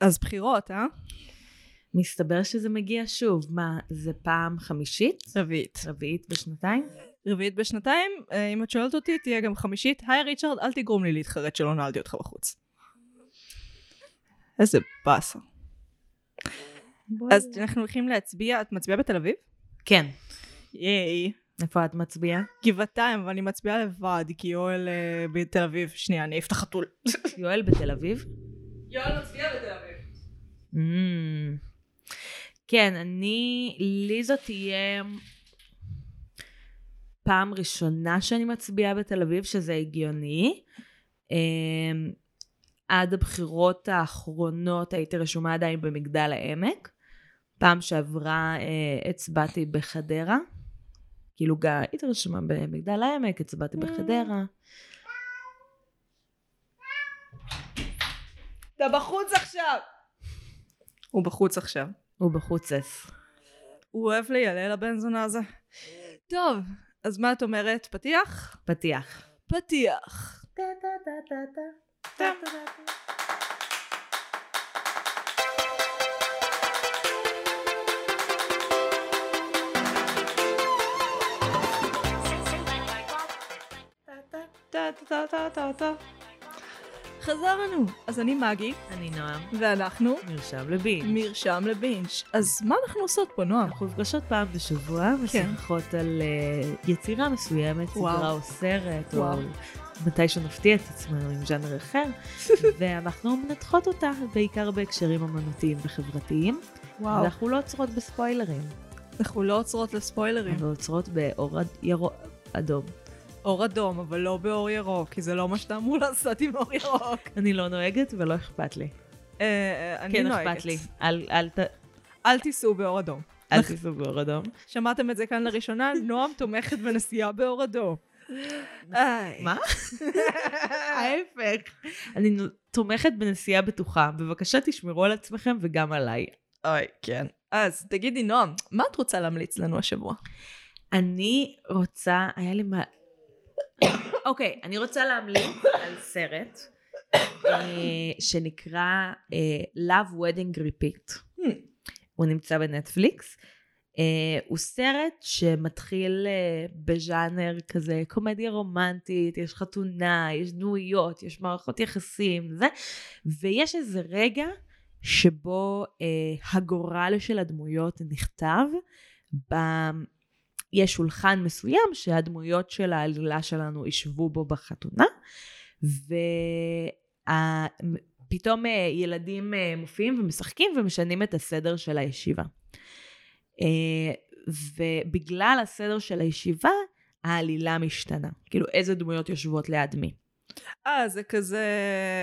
אז בחירות, אה? מסתבר שזה מגיע שוב. מה, זה פעם חמישית? רביעית. רביעית בשנתיים? רביעית בשנתיים, אה, אם את שואלת אותי, תהיה גם חמישית. היי ריצ'רד, אל תגרום לי להתחרט שלא נעלתי אותך בחוץ. איזה באסה. אז אנחנו הולכים להצביע, את מצביעה בתל אביב? כן. ייי. איפה את מצביעה? גבעתיים, אבל אני מצביעה לבד, כי יואל אה, בתל אביב. שנייה, אני אעיף את החתול. יואל בתל אביב? יואל מצביע בתל אביב. Mm. כן, אני, לי זאת תהיה פעם ראשונה שאני מצביעה בתל אביב, שזה הגיוני. אמ, עד הבחירות האחרונות הייתי רשומה עדיין במגדל העמק. פעם שעברה אה, הצבעתי בחדרה. כאילו גם רשומה במגדל העמק, הצבעתי בחדרה. אתה בחוץ עכשיו! הוא בחוץ עכשיו. הוא בחוצס. הוא אוהב ליילל הבן זונה הזה. טוב, אז מה את אומרת? פתיח? פתיח. פתיח. טה-טה-טה-טה-טה. חזרנו. אז אני מגי, אני נועם. ואנחנו מרשם לבין. מרשם לבינץ'. אז מה אנחנו עושות פה, נועם? אנחנו נפגשות פעם בשבוע, משחקות על uh, יצירה מסוימת, וואו. סדרה או סרט, וואו. או מתי שנפתיע את עצמנו עם ז'אנר אחר, ואנחנו מנתחות אותה בעיקר בהקשרים אמנותיים וחברתיים, וואו. ואנחנו לא עוצרות בספוילרים, אנחנו לא עוצרות לספוילרים. אנחנו עוצרות באור ירוק אדום. אור אדום, אבל לא באור ירוק, כי זה לא מה שאתה אמור לעשות עם אור ירוק. אני לא נוהגת ולא אכפת לי. אה, אה, אני כן נוהגת. אכפת לי, אל- תיסעו באור אדום. אל תיסעו באור אדום. שמעתם את זה כאן לראשונה? נועם תומכת בנסיעה באור אדום. מה? ההפך. אני תומכת בנסיעה בטוחה. בבקשה תשמרו על עצמכם וגם עליי. אוי, כן. אז תגידי, נועם, מה את רוצה להמליץ לנו השבוע? אני רוצה, היה לי מה... אוקיי, אני רוצה להמליץ על סרט אה, שנקרא אה, Love Wedding Repeat. Hmm. הוא נמצא בנטפליקס. אה, הוא סרט שמתחיל בז'אנר כזה קומדיה רומנטית, יש חתונה, יש דמויות, יש מערכות יחסים, זה, ויש איזה רגע שבו אה, הגורל של הדמויות נכתב ב... יש שולחן מסוים שהדמויות של העלילה שלנו ישבו בו בחתונה, ופתאום ילדים אה, מופיעים ומשחקים ומשנים את הסדר של הישיבה. אה, ובגלל הסדר של הישיבה, העלילה משתנה. כאילו, איזה דמויות יושבות ליד מי. אה, זה כזה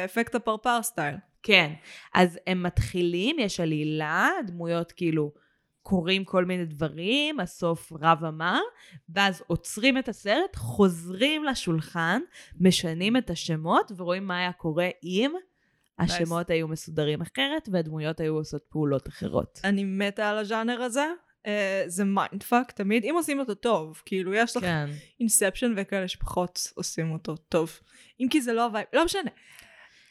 אפקט הפרפר סטייל. כן, אז הם מתחילים, יש עלילה, דמויות כאילו קורים כל מיני דברים, הסוף רע ומר, ואז עוצרים את הסרט, חוזרים לשולחן, משנים את השמות ורואים מה היה קורה אם השמות היו מסודרים אחרת והדמויות היו עושות פעולות אחרות. אני מתה על הז'אנר הזה. אה, זה mind fuck תמיד, אם עושים אותו טוב. כאילו, יש לך כן. Inception וכאלה שפחות עושים אותו טוב. אם כי זה לא ה vibe, לא משנה.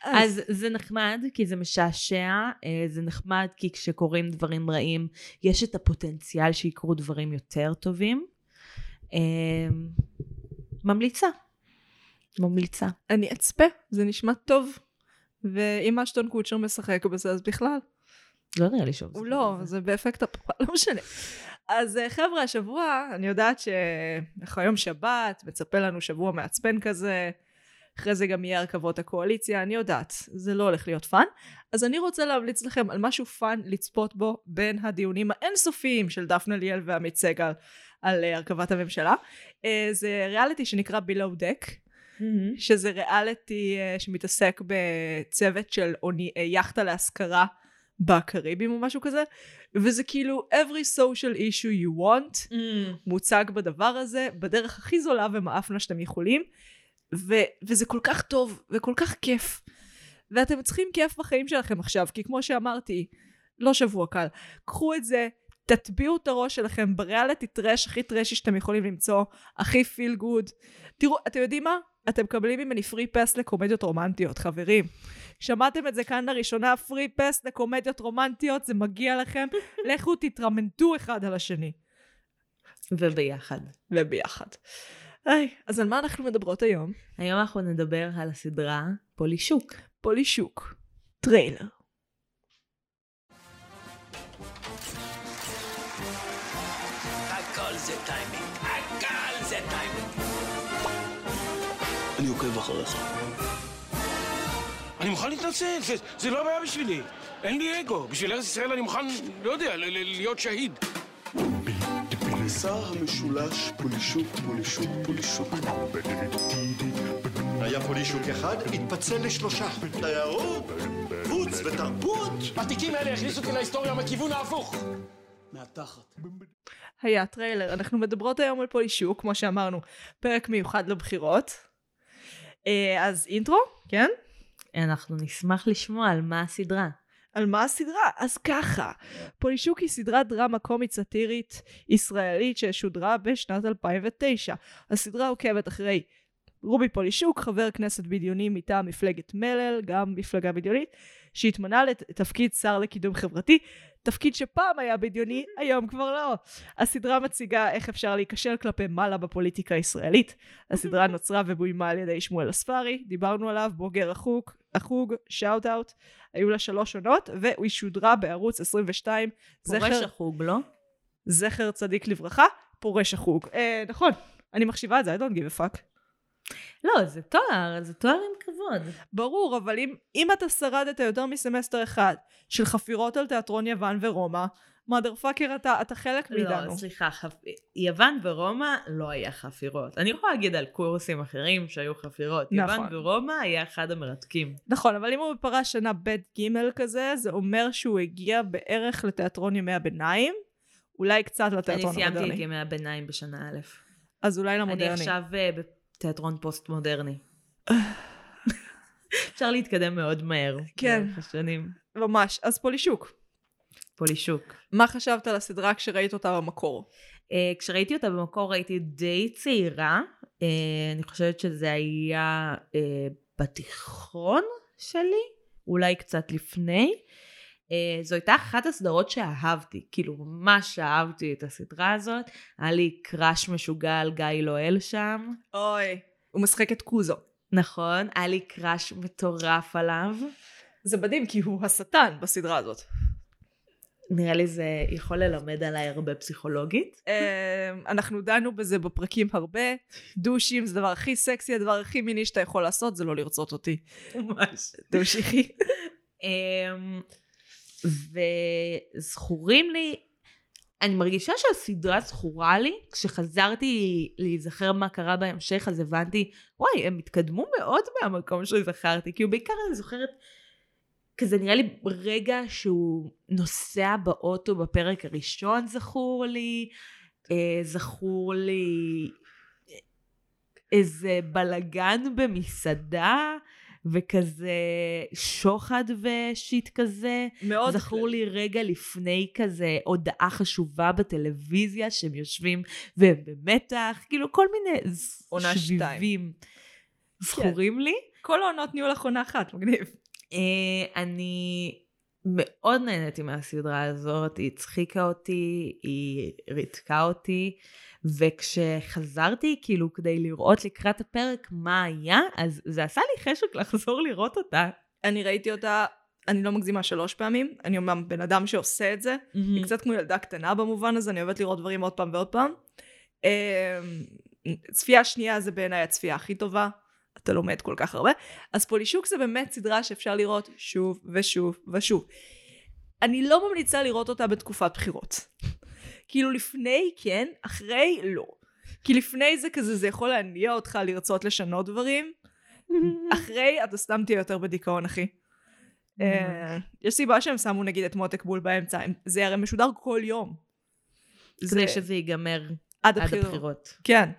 אז זה נחמד, כי זה משעשע, אה, זה נחמד כי כשקורים דברים רעים, יש את הפוטנציאל שיקרו דברים יותר טובים. אה, ממליצה. ממליצה. אני אצפה, זה נשמע טוב. ואם אשטון קוצ'ר משחק בזה, אז בכלל. לא נראה לי שוב. הוא לא, זה באפקט הפרפר, לא משנה. אז אה, חבר'ה, השבוע, אני יודעת שאנחנו היום שבת, מצפה לנו שבוע מעצבן כזה. אחרי זה גם יהיה הרכבות הקואליציה, אני יודעת, זה לא הולך להיות fun. אז אני רוצה להמליץ לכם על משהו fun לצפות בו בין הדיונים האינסופיים של דפנה ליאל ועמית סגל על אה, הרכבת הממשלה. אה, זה ריאליטי שנקרא Below Deck, מהמם. שזה ריאליטי אה, שמתעסק בצוות של אוני, יכטה להשכרה בקריבים או משהו כזה, וזה כאילו every social issue you want מוצג בדבר הזה בדרך הכי זולה ומאפנה שאתם יכולים, ו- וזה כל כך טוב וכל כך כיף. ואתם צריכים כיף בחיים שלכם עכשיו, כי כמו שאמרתי, לא שבוע קל. קחו את זה, תטביעו את הראש שלכם בריאליטי טרש הכי טרשי שאתם יכולים למצוא, הכי פיל גוד. תראו, אתם יודעים מה? אתם מקבלים ממני פרי פס לקומדיות רומנטיות, חברים. שמעתם את זה כאן לראשונה, free pass לקומדיות רומנטיות, זה מגיע לכם. לכו תתרמנטו אחד על השני. וביחד. וביחד. היי, אז על מה אנחנו מדברות היום? היום אנחנו נדבר על הסדרה פולישוק. פולישוק. טריילר. הכל זה טיימינג, הכל זה טיימינג. אני עוקב אחריך. אני מוכן להתנצל, זה, זה לא הבעיה בשבילי. אין לי אגו. בשביל ארץ ישראל אני מוכן, לא יודע, ל- ל- להיות שהיד. שר המשולש פולישוק, פולישוק, פולישוק. היה פולישוק אחד, התפצל לשלושה. תיירות, חוץ ותרבות. התיקים האלה הכניסו אותי להיסטוריה מכיוון ההפוך. מהתחת. היה טריילר. אנחנו מדברות היום על פולישוק, כמו שאמרנו, פרק מיוחד לבחירות. אה, אז אינטרו, כן? אנחנו נשמח לשמוע על מה הסדרה. על מה הסדרה? אז ככה, פולישוק היא סדרת דרמה קומית סאטירית ישראלית ששודרה בשנת 2009. הסדרה עוקבת אחרי רובי פולישוק, חבר כנסת בדיוני מטעם מפלגת מלל, גם מפלגה בדיונית, שהתמנה לתפקיד שר לקידום חברתי, תפקיד שפעם היה בדיוני, היום כבר לא. הסדרה מציגה איך אפשר להיכשל כלפי מעלה בפוליטיקה הישראלית. הסדרה נוצרה ובוימה על ידי שמואל אספרי, דיברנו עליו, בוגר החוג, החוג, שאוט אאוט. היו לה שלוש עונות, והיא שודרה בערוץ 22. פורש זכר, החוג, לא? זכר צדיק לברכה, פורש החוג. אה, נכון, אני מחשיבה את זה, I don't give a fuck. לא, זה תואר, זה תואר עם כבוד. ברור, אבל אם, אם אתה שרדת יותר מסמסטר אחד של חפירות על תיאטרון יוון ורומא, מאדר פאקר אתה, אתה חלק מאיתנו. לא, סליחה, חפ... יוון ורומא לא היה חפירות. אני יכולה להגיד על קורסים אחרים שהיו חפירות. נכון. יוון ורומא היה אחד המרתקים. נכון, אבל אם הוא בפרש שנה ב' ג' כזה, זה אומר שהוא הגיע בערך לתיאטרון ימי הביניים, אולי קצת אני לתיאטרון סיימתי את המודרני. ימי הביניים בשנה א'. אז אולי אני למודרני. עכשיו אה, בתיאטרון פוסט מודרני. אפשר להתקדם מאוד מהר. כן. השנים. ממש. אז פולישוק. פולישוק. מה חשבת על הסדרה כשראית אותה במקור? Uh, כשראיתי אותה במקור הייתי די צעירה, uh, אני חושבת שזה היה uh, בתיכון שלי, אולי קצת לפני. Uh, זו הייתה אחת הסדרות שאהבתי, כאילו ממש אהבתי את הסדרה הזאת, היה לי קראש משוגע על גיא לואל שם, אוי. הוא משחק את קוזו. נכון, היה לי קראש מטורף עליו, זה מדהים, כי הוא השטן בסדרה הזאת. נראה לי זה יכול ללמד עליי הרבה פסיכולוגית. אמ, אנחנו דנו בזה בפרקים הרבה. דושים זה הדבר הכי סקסי, הדבר הכי מיני שאתה יכול לעשות, זה לא לרצות אותי. ממש. תמשיכי. וזכורים לי, אני מרגישה שהסדרה זכורה לי, כשחזרתי להיזכר מה קרה בהמשך אז הבנתי, וואי, הם התקדמו מאוד מהמקום שזכרתי, כאילו בעיקר אני זוכרת, כזה נראה לי רגע שהוא נוסע באוטו בפרק הראשון זכור לי, אה, זכור לי איזה בלגן במסעדה, וכזה שוחד ושיט כזה. מאוד זכור כללי. לי רגע לפני כזה הודעה חשובה בטלוויזיה שהם יושבים והם במתח, כאילו כל מיני. שביבים זכורים לי. כל העונות נהיו לך עונה אחת, מגניב. אה, אני מאוד נהניתי מהסדרה הזאת, היא הצחיקה אותי, היא ריתקה אותי, וכשחזרתי כאילו כדי לראות לקראת הפרק מה היה, אז זה עשה לי חשק לחזור לראות אותה. אני ראיתי אותה, אני לא מגזימה שלוש פעמים, אני אומנם בן אדם שעושה את זה, היא קצת כמו ילדה קטנה במובן הזה, אני אוהבת לראות דברים עוד פעם ועוד פעם. אמ, צפייה שנייה זה בעיניי הצפייה הכי טובה, אתה לומד כל כך הרבה. אז פולישוק זה באמת סדרה שאפשר לראות שוב ושוב ושוב. אני לא ממליצה לראות אותה בתקופת בחירות. כאילו לפני כן, אחרי לא. כי לפני זה כזה זה יכול להניע אותך לרצות לשנות דברים, אחרי אתה סתם תהיה יותר בדיכאון אחי. אה, יש סיבה שהם שמו נגיד את מותק בול באמצע, זה הרי משודר כל יום. כדי שזה ייגמר עד. הבחירות. כן.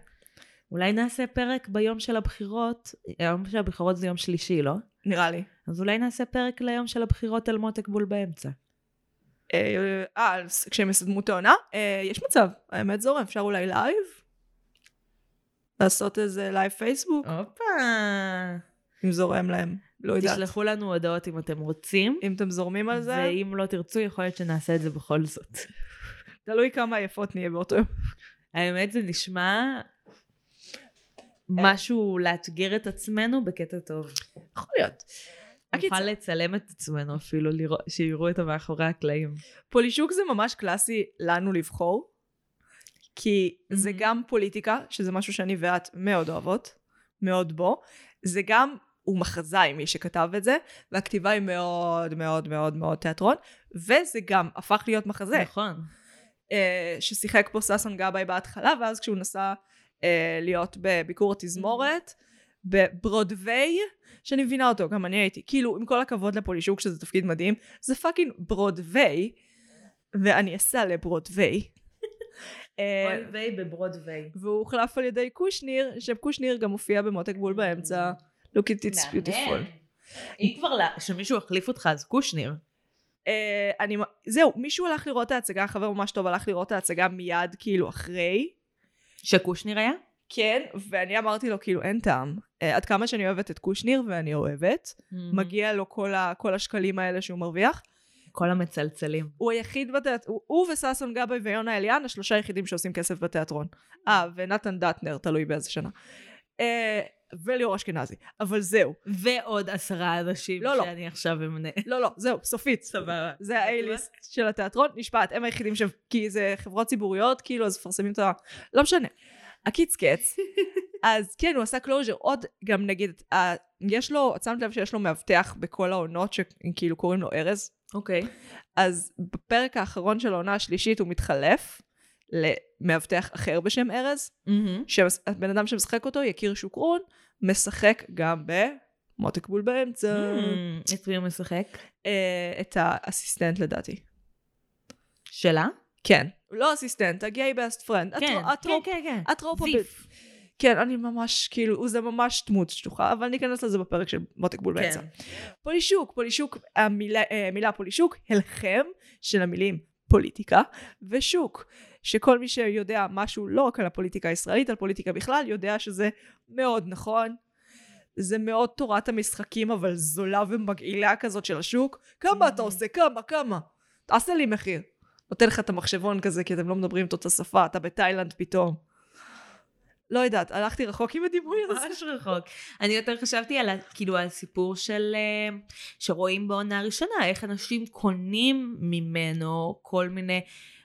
אולי נעשה פרק ביום של הבחירות, היום של הבחירות זה יום שלישי, לא? נראה לי. אז אולי נעשה פרק ליום של הבחירות על מותק בול באמצע. אה, אה, כשהם יסיימו את העונה, אה, יש מצב, האמת זורם, אפשר אולי לייב? לעשות איזה לייב פייסבוק, הופה. אם זורם להם. לא יודעת. תשלחו לנו הודעות אם אתם רוצים, אם אתם זורמים על זה, ואם לא תרצו, יכול להיות שנעשה את זה בכל זאת. תלוי כמה יפות נהיה באותו יום. האמת זה נשמע משהו לאתגר את עצמנו בקטע טוב. יכול להיות. נוכל לצלם את עצמנו אפילו, לראות- שיראו את המאחורי הקלעים. פולישוק זה ממש קלאסי לנו לבחור, כי זה מהמם. גם פוליטיקה, שזה משהו שאני ואת מאוד אוהבות, מאוד בו, זה גם, הוא מחזאי מי שכתב את זה, והכתיבה היא מאוד מאוד מאוד מאוד תיאטרון, וזה גם הפך להיות מחזה. נכון. אה, ששיחק פה ששון גבאי בהתחלה, ואז כשהוא נסע אה, להיות בביקור התזמורת, בברודוויי, שאני מבינה אותו, גם אני הייתי, כאילו, עם כל הכבוד לפולישוק, שזה תפקיד מדהים, זה fucking ברודוויי, ואני אסע לברודוויי. אוי בברודוויי. והוא הוחלף על ידי קושניר, שקושניר גם מופיע במותק בול באמצע. look at it's beautiful. אם כבר שמישהו החליף אותך, אז קושניר. אה, אני, זהו, מישהו הלך לראות את ההצגה, חבר ממש טוב הלך לראות את ההצגה מיד כאילו אחרי, שקושניר היה? כן, ואני אמרתי לו כאילו אין טעם. אה, עד כמה שאני אוהבת את קושניר, ואני אוהבת, מגיע לו כל, ה, כל השקלים האלה שהוא מרוויח. כל המצלצלים. הוא היחיד בתיאטרון, הוא, הוא וששון גבאי ויונה אליאן, השלושה היחידים שעושים כסף בתיאטרון. אה, ונתן דטנר, תלוי באיזה שנה. אה, וליאור אשכנזי, אבל זהו. ועוד עשרה אנשים לא, לא. שאני עכשיו אמנה. לא, לא, זהו, סופית. סבבה. זה ה-A-list של התיאטרון, נשפט, הם היחידים ש... כי זה חברות ציבוריות, כאילו, אז מפרסמים את ה... לא משנה. הקיץ קץ. אז כן, הוא עשה קלוז'ר. עוד, גם נגיד, ה... יש לו, את שמת לב שיש לו מאבטח בכל העונות, שכאילו קוראים לו ארז? אוקיי. אז בפרק האחרון של העונה השלישית הוא מתחלף למאבטח אחר בשם ארז, שהבן אדם שמשחק אותו, יקיר שוקרון, משחק גם במותק בול באמצע, את מי הוא משחק? אה, את האסיסטנט לדעתי. שלה? כן. לא אסיסטנט, ה gay best friend. כן, כן, כן, כן. ה trope. כן, אני ממש, כאילו, זה ממש דמות שטוחה, אבל ניכנס לזה בפרק של מותק בול באמצע. כן. פולישוק, פולישוק, המילה, אה, המילה פולישוק, הלחם של המילים פוליטיקה ושוק. שכל מי שיודע משהו לא רק על הפוליטיקה הישראלית, על פוליטיקה בכלל, יודע שזה מאוד נכון. זה מאוד תורת המשחקים, אבל זולה ומגעילה כזאת של השוק. כמה אתה עושה? כמה? כמה? תעשה לי מחיר. נותן לך את המחשבון כזה, כי אתם לא מדברים את השפה, אתה בתאילנד פתאום. לא יודעת, הלכתי רחוק עם הדימוי הזה. ממש רחוק. אני יותר חשבתי על, כאילו, על הסיפור של, אה, שרואים בעונה הראשונה, איך אנשים קונים ממנו כל מיני,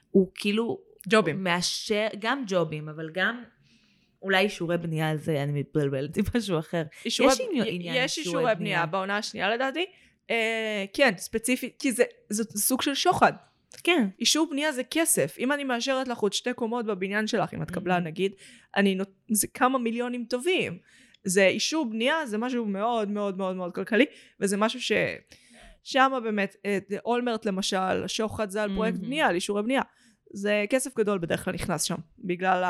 הוא כאילו... ג'ובים. מאשר, גם ג'ובים, אבל גם אולי אישורי בנייה, זה אני מתבלבלת עם משהו אחר. אישורי- יש עניין- עניין יש אישורי אישורי בנייה. בנייה בעונה השנייה לדעתי. אה, כן, ספציפית, כי זה, זה סוג של שוחד. כן. אישור בנייה זה כסף. אם אני מאשרת לך עוד שתי קומות בבניין שלך, אם את קבלן נגיד, אני נות... זה כמה מיליונים טובים. זה אישור בנייה, זה משהו מאוד מאוד מאוד מאוד כלכלי, וזה משהו ש... שמה באמת, אה, אולמרט למשל, שוחד זה על פרויקט מהמם. בנייה, על אישורי בנייה. זה כסף גדול בדרך כלל נכנס שם, בגלל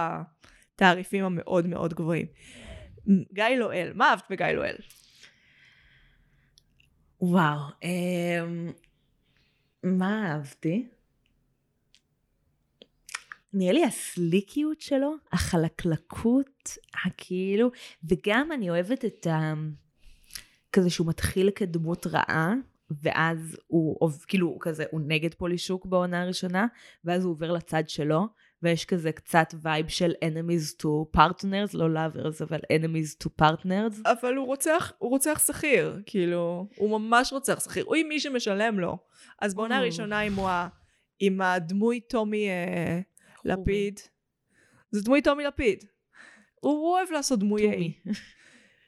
התעריפים המאוד מאוד גבוהים. גיא לואל, מה אהבת בגיא לואל? וואו. אמ, מה אהבתי? נראה לי הסליקיות שלו, החלקלקות, הכאילו, וגם אני אוהבת את ה... כזה שהוא מתחיל כדמות רעה, ואז הוא כאילו הוא כזה, הוא נגד פולישוק בעונה הראשונה, ואז הוא עובר לצד שלו, ויש כזה קצת vibe של enemies to partners, לא lovers, אבל enemies to partners. אבל הוא רוצח, הוא רוצח שכיר, כאילו, הוא ממש רוצח שכיר, הוא עם מי שמשלם לו. אז בעונה. הראשונה עם, ה, עם הדמות טומי אה, לפיד, זה דמוי טומי לפיד. הוא, הוא אוהב לעשות דמויי.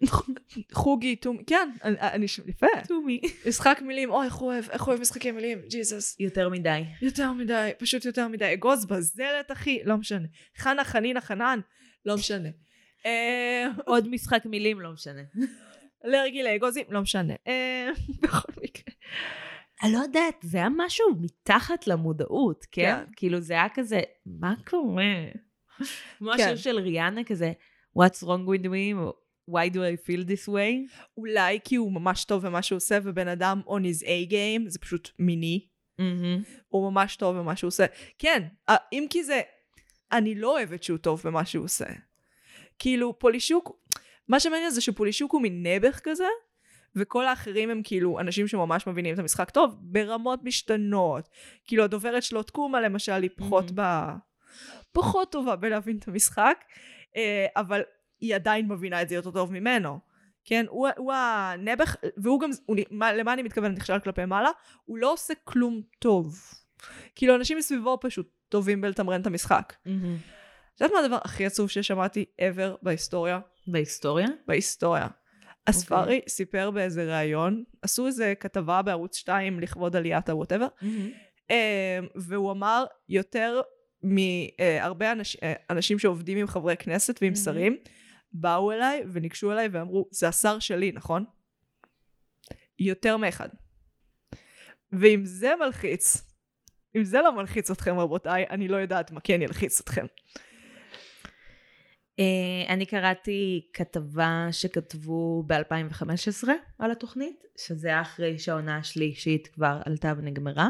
חוגי, טומי, כן, אני, אני, יפה. טומי. משחק מילים, אוי, איך הוא אוהב, איך הוא אוהב משחקי מילים, ג'יזוס. יותר מדי. יותר מדי, פשוט יותר מדי. אגוז בזלת, אחי, לא משנה. חנה, חנינה, חנן, לא משנה. אה, עוד משחק מילים, לא משנה. אלרגי לאגוזים, לא משנה. אה, בכל מקרה. אני לא יודעת, זה היה משהו מתחת למודעות, כן? כן. כאילו זה היה כזה, מה קורה? כמו כן. השיר של ריאנה כזה, What's wrong with me? Why do I feel this way? אולי כי הוא ממש טוב במה שהוא עושה, ובן אדם on his A game, זה פשוט מיני. הוא ממש טוב במה שהוא עושה. כן, אה, אם כי זה... אני לא אוהבת שהוא טוב במה שהוא עושה. כאילו, פולישוק... מה שמעניין זה שפולישוק הוא מין נעבך כזה, וכל האחרים הם כאילו אנשים שממש מבינים את המשחק טוב, ברמות משתנות. כאילו הדוברת שלו תקומה למשל היא פחות Mhm. ב... פחות טובה בלהבין את המשחק, אה, אבל היא עדיין מבינה את זה יותר טוב ממנו. כן, הוא, הוא הנעבך, והוא גם, הוא, מה, למה אני מתכוונת נכשל כלפי מעלה? הוא לא עושה כלום טוב. כאילו אנשים מסביבו פשוט טובים בלתמרן את המשחק. את יודעת מה הדבר הכי עצוב ששמעתי ever בהיסטוריה? בהיסטוריה? בהיסטוריה. הספארי סיפר באיזה ראיון, עשו איזה כתבה בערוץ 2 לכבוד עליית הווטאבר, והוא אמר יותר מהרבה אנש, אה, אנשים שעובדים עם חברי כנסת ועם Mhm. שרים, באו אליי וניגשו אליי ואמרו, זה השר שלי, נכון? יותר מאחד. ואם זה מלחיץ, אם זה לא מלחיץ אתכם רבותיי, אני לא יודעת מה כן ילחיץ אתכם. אה, אני קראתי כתבה שכתבו ב-2015 על התוכנית, שזה אחרי שהעונה השלישית כבר עלתה ונגמרה.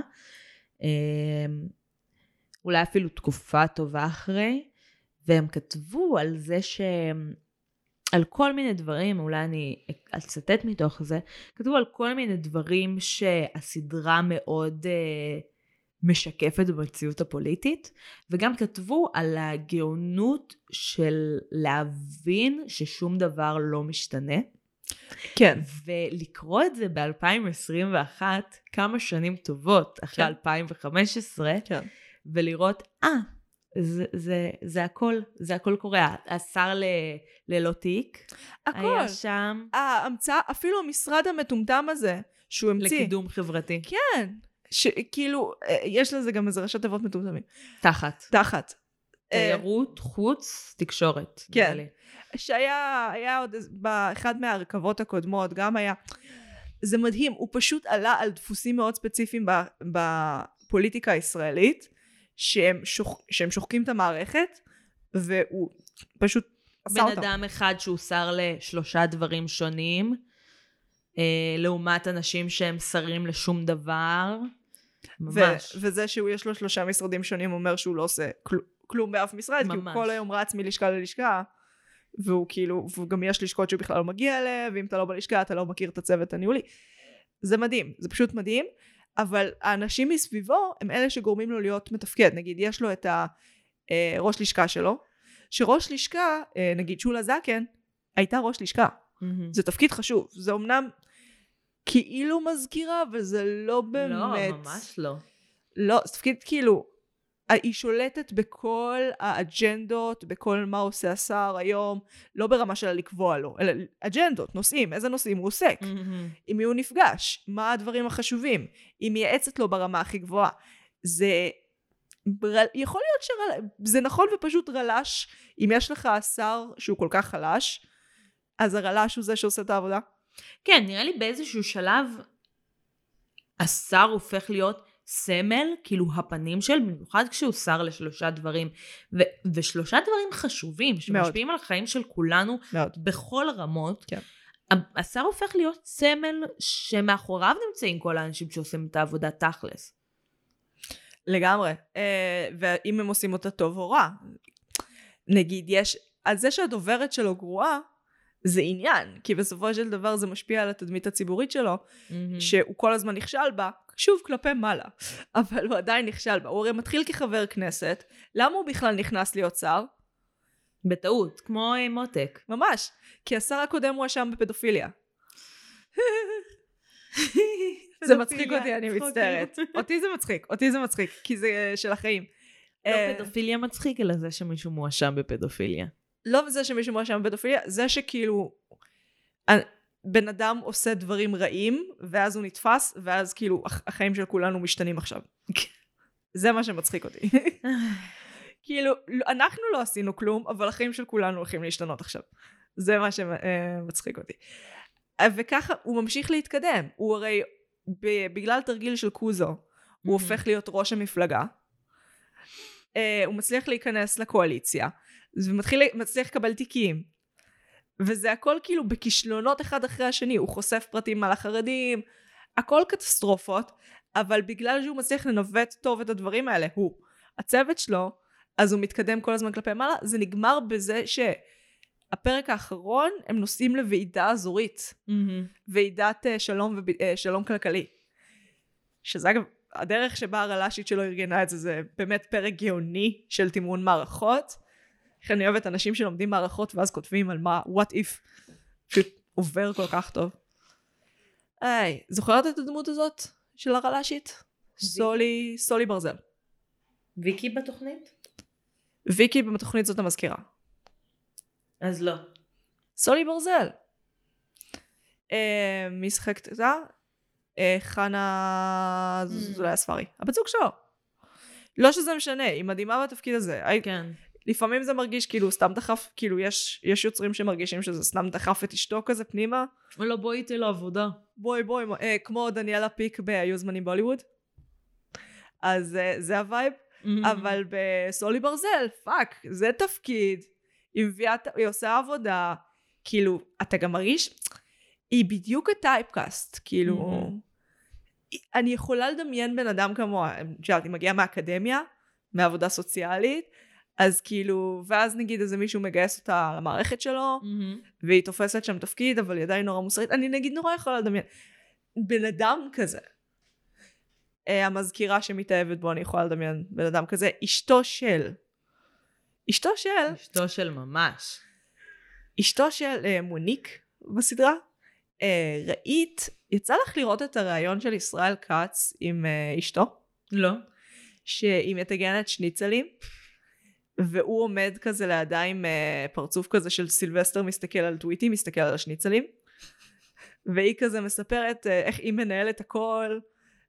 אה, אולי אפילו תקופה טובה אחרי, והם כתבו על זה שהם... על כל מיני דברים, אולי אני אצטט מתוך זה, כתבו על כל מיני דברים שהסדרה מאוד אה, משקפת במציאות הפוליטית, וגם כתבו על הגאונות של להבין ששום דבר לא משתנה, כן. ולקרוא את זה ב-2021, כמה שנים טובות אחרי כן. 2015, כן. ולראות, אה, זה, זה, זה הכל, זה הכל קורה. השר ל, ללא תיק הכל. היה שם ההמצאה, אפילו המשרד המטומטם הזה, שהוא המציא. לקידום חברתי. כן. שכאילו, אה, יש לזה גם איזה ראשי תיבות מטומטמים. תחת. תחת. אה, תיירות, חוץ, תקשורת. כן. שהיה היה עוד באחד מהרכבות הקודמות, גם היה... זה מדהים, הוא פשוט עלה על דפוסים מאוד ספציפיים ב- בפוליטיקה הישראלית, שהם, שוח, שהם שוחקים את המערכת, והוא פשוט עשה בן אותם. אדם אחד שהוא שר לשלושה דברים שונים, אה, לעומת אנשים שהם שרים לשום דבר. ממש. ו- וזה שהוא יש לו שלושה משרדים שונים אומר שהוא לא עושה כל- כלום באף משרד, כי הוא ממש. כל היום רץ מלשכה ללשכה, והוא כאילו, והוא גם יש לשכות שהוא בכלל לא מגיע אליהן, ואם אתה לא בלשכה אתה לא מכיר את הצוות הניהולי. זה מדהים, זה פשוט מדהים, אבל האנשים מסביבו הם אלה שגורמים לו להיות מתפקד. נגיד, יש לו את הראש לשכה שלו, שראש לשכה, אה, נגיד שולה זקן, הייתה ראש לשכה. מהמם. זה תפקיד חשוב. זה אמנם כאילו מזכירה, אבל זה לא באמת... לא, ממש לא. לא, זה תפקיד כאילו, היא שולטת בכל האג'נדות, בכל מה עושה השר היום, לא ברמה של לקבוע לו, אלא אג'נדות, נושאים, איזה נושאים הוא עוסק, מהמם. עם מי הוא נפגש, מה הדברים החשובים, היא מייעצת לו ברמה הכי גבוהה. זה... יכול להיות שזה נכון ופשוט רל"ש, אם יש לך שר שהוא כל כך חלש, אז הרל"ש הוא זה שעושה את העבודה. כן, נראה לי באיזשהו שלב השר הופך להיות סמל, כאילו הפנים של, במיוחד כשהוא שר לשלושה דברים. ו- ושלושה דברים חשובים, שמשפיעים על החיים של כולנו מאוד. בכל רמות. כן. השר הופך להיות סמל שמאחוריו נמצאים כל האנשים שעושים את העבודה תכלס. לגמרי. אה, ואם הם עושים אותה טוב או רע. נגיד, יש... אז זה שהדוברת שלו גרועה, זה עניין, כי בסופו של דבר זה משפיע על התדמית הציבורית שלו, שהוא כל הזמן נכשל בה, שוב כלפי מעלה, אבל הוא עדיין נכשל בה. הוא הרי מתחיל כחבר כנסת, למה הוא בכלל נכנס להיות שר? בטעות, כמו אה, מותק. ממש, כי השר הקודם הואשם בפדופיליה. זה מצחיק אותי, אני. מצטערת. אותי זה מצחיק, אותי זה מצחיק, כי זה של החיים. לא אה, פדופיליה מצחיק, אלא זה שמישהו מואשם בפדופיליה. לא זה שמישהו מואשם בפדופיליה, זה שכאילו אה, בן אדם עושה דברים רעים, ואז הוא נתפס, ואז כאילו הח- החיים של כולנו משתנים עכשיו. זה מה שמצחיק אותי. כאילו, לא- אנחנו לא עשינו כלום, אבל החיים של כולנו הולכים להשתנות עכשיו. זה מה שמצחיק אותי. אה, וככה הוא ממשיך להתקדם. הוא הרי, בגלל תרגיל של קוזו, הוא הופך להיות ראש המפלגה. אה, הוא מצליח להיכנס לקואליציה, ומצליח לקבל תיקים. וזה הכל כאילו בכישלונות אחד אחרי השני, הוא חושף פרטים על החרדים, הכל קטסטרופות, אבל בגלל שהוא מצליח לנווט טוב את הדברים האלה, הוא, הצוות שלו, אז הוא מתקדם כל הזמן כלפי מעלה, זה נגמר בזה הפרק האחרון הם נוסעים לוועידה אזורית, ועידת אה, שלום, וב... אה, שלום כלכלי. שזה אגב, הדרך שבה הרל"שית שלו ארגנה את זה, זה באמת פרק גאוני של תמרון מערכות. איך אני אוהבת אנשים שלומדים מערכות ואז כותבים על מה, what if. פשוט עובר כל כך טוב. היי, זוכרת את הדמות הזאת של הרל"שית? סולי, סולי ברזל. ויקי בתוכנית? ויקי בתוכנית זאת המזכירה. אז לא. סולי ברזל. אה, מי שיחקת את זה? אה, חנה זוליה ספרי. הבת זוג שלו. לא שזה משנה, היא מדהימה בתפקיד הזה. כן. לפעמים זה מרגיש כאילו סתם דחף, כאילו יש, יש יוצרים שמרגישים שזה סתם דחף את אשתו כזה פנימה. לא, בואי איתי לעבודה. בואי בואי, אה, כמו דניאלה פיק ב"היו זמנים בהוליווד". אז אה, זה ה vibe. אבל בסולי ברזל, fuck, זה תפקיד, היא מביאה, היא עושה עבודה, כאילו, אתה גם מרגיש, היא בדיוק ה typecast, כאילו, מהמם. אני יכולה לדמיין בן אדם כמוה, את יודעת, היא מגיעה מהאקדמיה, מעבודה סוציאלית, אז כאילו, ואז נגיד איזה מישהו מגייס אותה למערכת שלו, והיא תופסת שם תפקיד, אבל היא עדיין נורא מוסרית, אני נגיד נורא יכולה לדמיין. בן אדם כזה. אה, המזכירה שמתאהבת בו, אני יכולה לדמיין בן אדם כזה. אשתו של. אשתו של, אשתו של ממש. אשתו של אה, מוניק בסדרה. אה, ראית, יצא לך לראות את הריאיון של ישראל כץ עם אה, אשתו? לא. שהיא מטגנת שניצלים, והוא עומד כזה לידה עם אה, פרצוף כזה של סילבסטר מסתכל על טוויטי, מסתכל על השניצלים, והיא כזה מספרת אה, איך היא מנהלת הכל,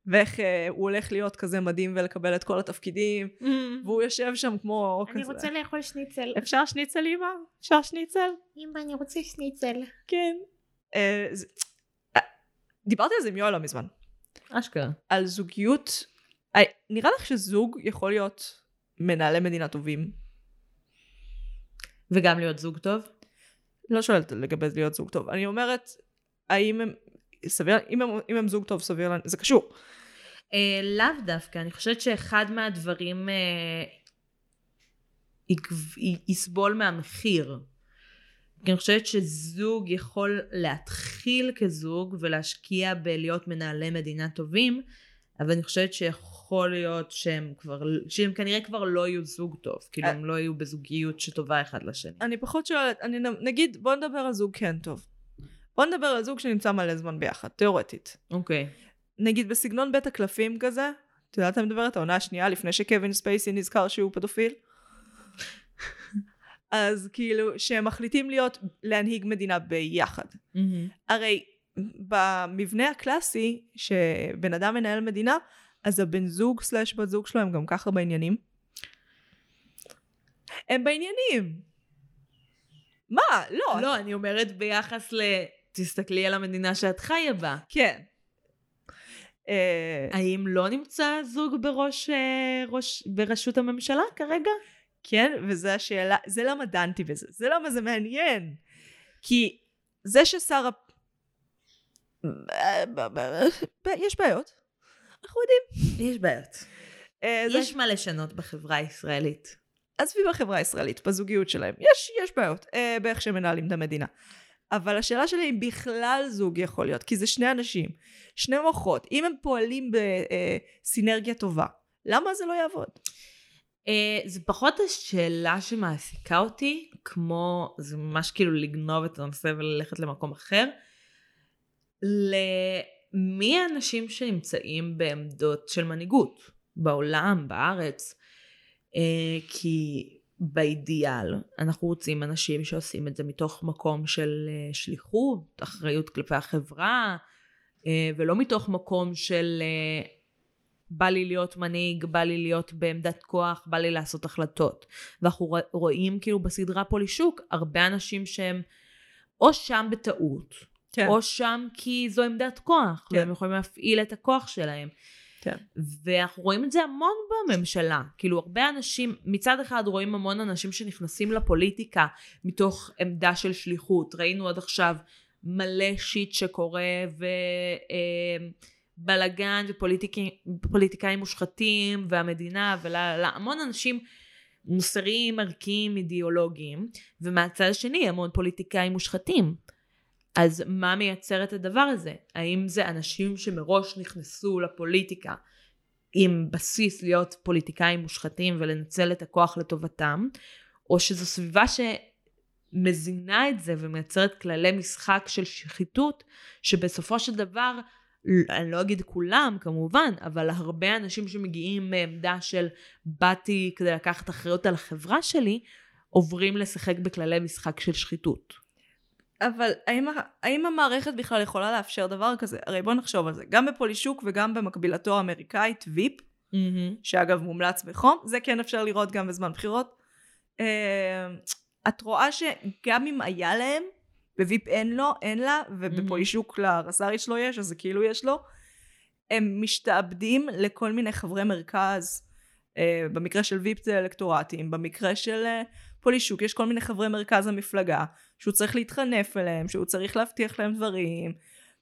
ואיך אה, הוא הולך להיות כזה מדהים ולקבל את כל התפקידים, והוא יושב שם כמו אני כזה. רוצה לאכול שניצל. אפשר שניצל אמא? אפשר שניצל? אמא, אני רוצה שניצל. כן. אה, זה- אה, דיברתי על זה עם יואל לא מזמן. אשכרה. על זוגיות, אה, נראה לך שזוג יכול להיות מנהלי מדינה טובים? וגם להיות זוג טוב? לא שואלת לגבי להיות זוג טוב. אני אומרת, האם הם, סביר, אם הם, אם הם זוג טוב, סביר, זה קשור. אה, לאו דווקא, אני חושבת שאחד מהדברים אה, י- יסבול מהמחיר. כי אני חושבת שזוג יכול להתחיל כזוג ולהשקיע בלהיות מנהלי מדינה טובים, אבל אני חושבת שיכול להיות שהם כבר, שהם כנראה כבר לא יהיו זוג טוב, כאילו אה. הם לא יהיו בזוגיות שטובה אחד לשני. אני פחות שואלת, אני נגיד, בוא נדבר על זוג כן טוב. בוא נדבר על זוג שנמצא מלא זמן ביחד, תיאורטית. אוקיי. נגיד בסגנון בית הקלפים כזה, את יודעת אני מדברת? העונה השנייה לפני שקווין ספייסי נזכר שהוא פדופיל. אז כאילו, שהם מחליטים להיות, להנהיג מדינה ביחד. הרי במבנה הקלאסי, שבן אדם מנהל מדינה, אז הבן זוג סלאש בת זוג שלו הם גם ככה בעניינים. הם בעניינים. מה? לא. לא, אני אומרת ביחס ל... תסתכלי על המדינה שאת חיה בה. כן. אה, האם לא נמצא זוג בראש, אה, ראש, בראשות הממשלה כרגע? כן, וזו השאלה, זה למה דנתי בזה, זה למה זה מעניין. כי זה ששר הפ... יש בעיות, אנחנו יודעים. יש בעיות. אה, יש מה לשנות בחברה הישראלית. עזבי בחברה הישראלית, בזוגיות שלהם. יש, יש בעיות אה, באיך שהם מנהלים את המדינה. אבל השאלה שלי אם בכלל זוג יכול להיות, כי זה שני אנשים, שני מוחות, אם הם פועלים בסינרגיה טובה, למה זה לא יעבוד? Uh, זה פחות השאלה שמעסיקה אותי, כמו, זה ממש כאילו לגנוב את הנושא וללכת למקום אחר. למי האנשים שנמצאים בעמדות של מנהיגות בעולם, בארץ? Uh, כי באידיאל אנחנו רוצים אנשים שעושים את זה מתוך מקום של uh, שליחות, אחריות כלפי החברה, uh, ולא מתוך מקום של בא לי להיות מנהיג, בא לי להיות בעמדת כוח, בא לי לעשות החלטות. ואנחנו רוא- רואים כאילו בסדרה פולישוק הרבה אנשים שהם או שם בטעות, כן. או שם כי זו עמדת כוח, כן. והם יכולים להפעיל את הכוח שלהם. כן. ואנחנו רואים את זה המון בממשלה. כאילו הרבה אנשים, מצד אחד רואים המון אנשים שנכנסים לפוליטיקה מתוך עמדה של שליחות. ראינו עד עכשיו מלא שיט שקורה ובלאגן ופוליטיקאים מושחתים והמדינה והמון אנשים מוסריים, ערכיים, אידיאולוגיים, ומהצד השני המון פוליטיקאים מושחתים. אז מה מייצר את הדבר הזה? האם זה אנשים שמראש נכנסו לפוליטיקה עם בסיס להיות פוליטיקאים מושחתים ולנצל את הכוח לטובתם, או שזו סביבה שמזינה את זה ומייצרת כללי משחק של שחיתות, שבסופו של דבר, אני לא אגיד כולם כמובן, אבל הרבה אנשים שמגיעים מעמדה של באתי כדי לקחת אחריות על החברה שלי, עוברים לשחק בכללי משחק של שחיתות. אבל האם, האם המערכת בכלל יכולה לאפשר דבר כזה? הרי בוא נחשוב על זה. גם בפולישוק וגם במקבילתו האמריקאית, ויפ, שאגב מומלץ בחום, זה כן אפשר לראות גם בזמן בחירות. אה, את רואה שגם אם היה להם, בוויפ אין לו, אין לה, ובפולישוק לרס"רית שלו יש, אז זה כאילו יש לו, הם משתעבדים לכל מיני חברי מרכז. אה, במקרה של ויפ זה אלקטורטים, במקרה של אה, פולישוק יש כל מיני חברי מרכז המפלגה, שהוא צריך להתחנף אליהם, שהוא צריך להבטיח להם דברים.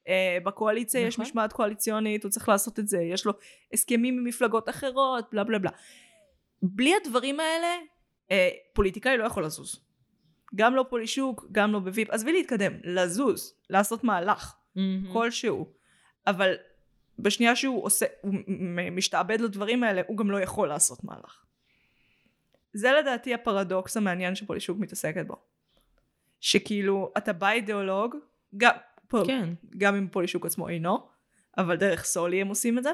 אה, בקואליציה יש נכון. משמעת קואליציונית, הוא צריך לעשות את זה, יש לו הסכמים עם מפלגות אחרות, בלה בלה בלה. בלי הדברים האלה, אה, פוליטיקאי לא יכול לזוז. גם לא פולישוק, גם לא בוויפ. עזבי להתקדם, לזוז, לעשות מהלך, כלשהו. אבל בשנייה שהוא עושה, הוא משתעבד לדברים האלה, הוא גם לא יכול לעשות מהלך. זה לדעתי הפרדוקס המעניין שפולישוק מתעסקת בו. שכאילו, אתה בא אידיאולוג, גם, פה, כן. גם אם פולישוק עצמו אינו, אבל דרך סולי הם עושים את זה,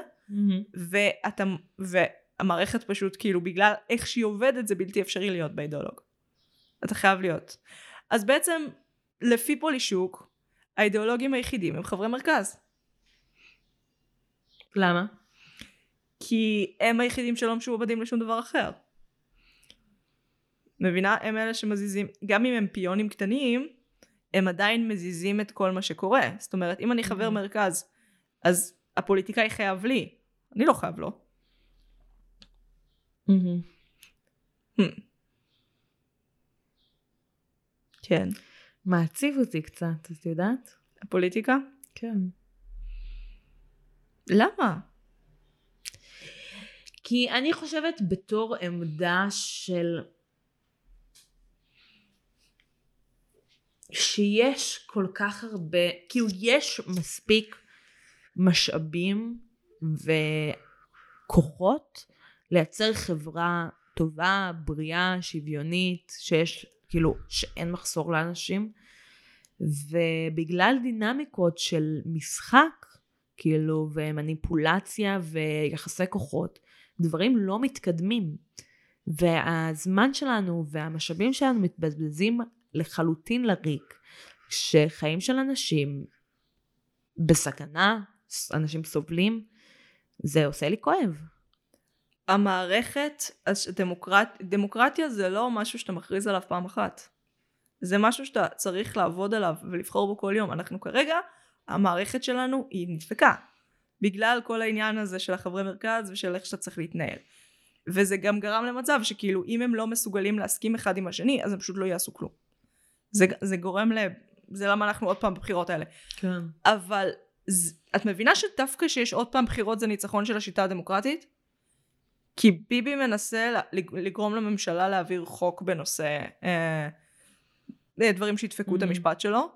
ואתה, והמערכת פשוט כאילו בגלל איך שהיא עובדת זה בלתי אפשרי להיות באידיאולוג. אתה חייב להיות. אז בעצם לפי פולישוק האידיאולוגים היחידים הם חברי מרכז. למה? כי הם היחידים שלא משועבדים לשום דבר אחר. מבינה? הם אלה שמזיזים, גם אם הם פיונים קטנים, הם עדיין מזיזים את כל מה שקורה. זאת אומרת, אם אני חבר Mhm. מרכז, אז הפוליטיקאי חייב לי. אני לא חייב לו. כן. מעציב אותי קצת, את יודעת? הפוליטיקה? כן. למה? כי אני חושבת בתור עמדה של שיש כל כך הרבה, כאילו יש מספיק משאבים וכוחות לייצר חברה טובה, בריאה, שוויונית, שיש, כאילו, שאין מחסור לאנשים. ובגלל דינמיקות של משחק, כאילו, ומניפולציה ויחסי כוחות, דברים לא מתקדמים. והזמן שלנו והמשאבים שלנו מתבזבזים לחלוטין לריק. שחיים של אנשים בסכנה, אנשים סובלים, זה עושה לי כואב. המערכת, דמוקרט, דמוקרטיה זה לא משהו שאתה מכריז עליו פעם אחת. זה משהו שאתה צריך לעבוד עליו ולבחור בו כל יום. אנחנו כרגע, המערכת שלנו היא נדפקה. בגלל כל העניין הזה של החברי מרכז ושל איך שאתה צריך להתנהל. וזה גם גרם למצב שכאילו אם הם לא מסוגלים להסכים אחד עם השני, אז הם פשוט לא יעשו כלום. זה, זה גורם ל... זה למה אנחנו עוד פעם בבחירות האלה. כן. אבל ז- את מבינה שדווקא שיש עוד פעם בחירות זה ניצחון של השיטה הדמוקרטית? כי ביבי מנסה לגרום לממשלה להעביר חוק בנושא אה, אה, דברים שידפקו את Mhm. המשפט שלו,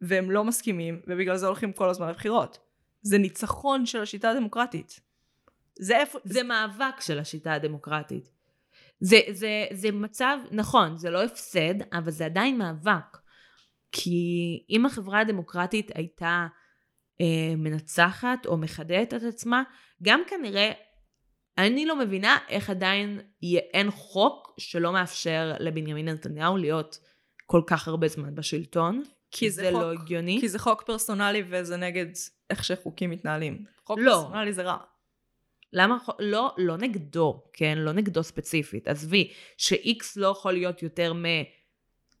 והם לא מסכימים, ובגלל זה הולכים כל הזמן לבחירות. זה ניצחון של השיטה הדמוקרטית. זה איפה... זה מאבק של השיטה הדמוקרטית. זה, זה, זה מצב, נכון, זה לא הפסד, אבל זה עדיין מאבק. כי אם החברה הדמוקרטית הייתה אה, מנצחת או מחדדת את עצמה, גם כנראה, אני לא מבינה איך עדיין יהיה, אין חוק שלא מאפשר לבנימין נתניהו להיות כל כך הרבה זמן בשלטון. כי זה, זה חוק, לא הגיוני. כי זה חוק פרסונלי וזה נגד איך שחוקים מתנהלים. חוק לא. פרסונלי זה רע. למה, לא, לא נגדו, כן? לא נגדו ספציפית. עזבי, ש-X לא יכול להיות יותר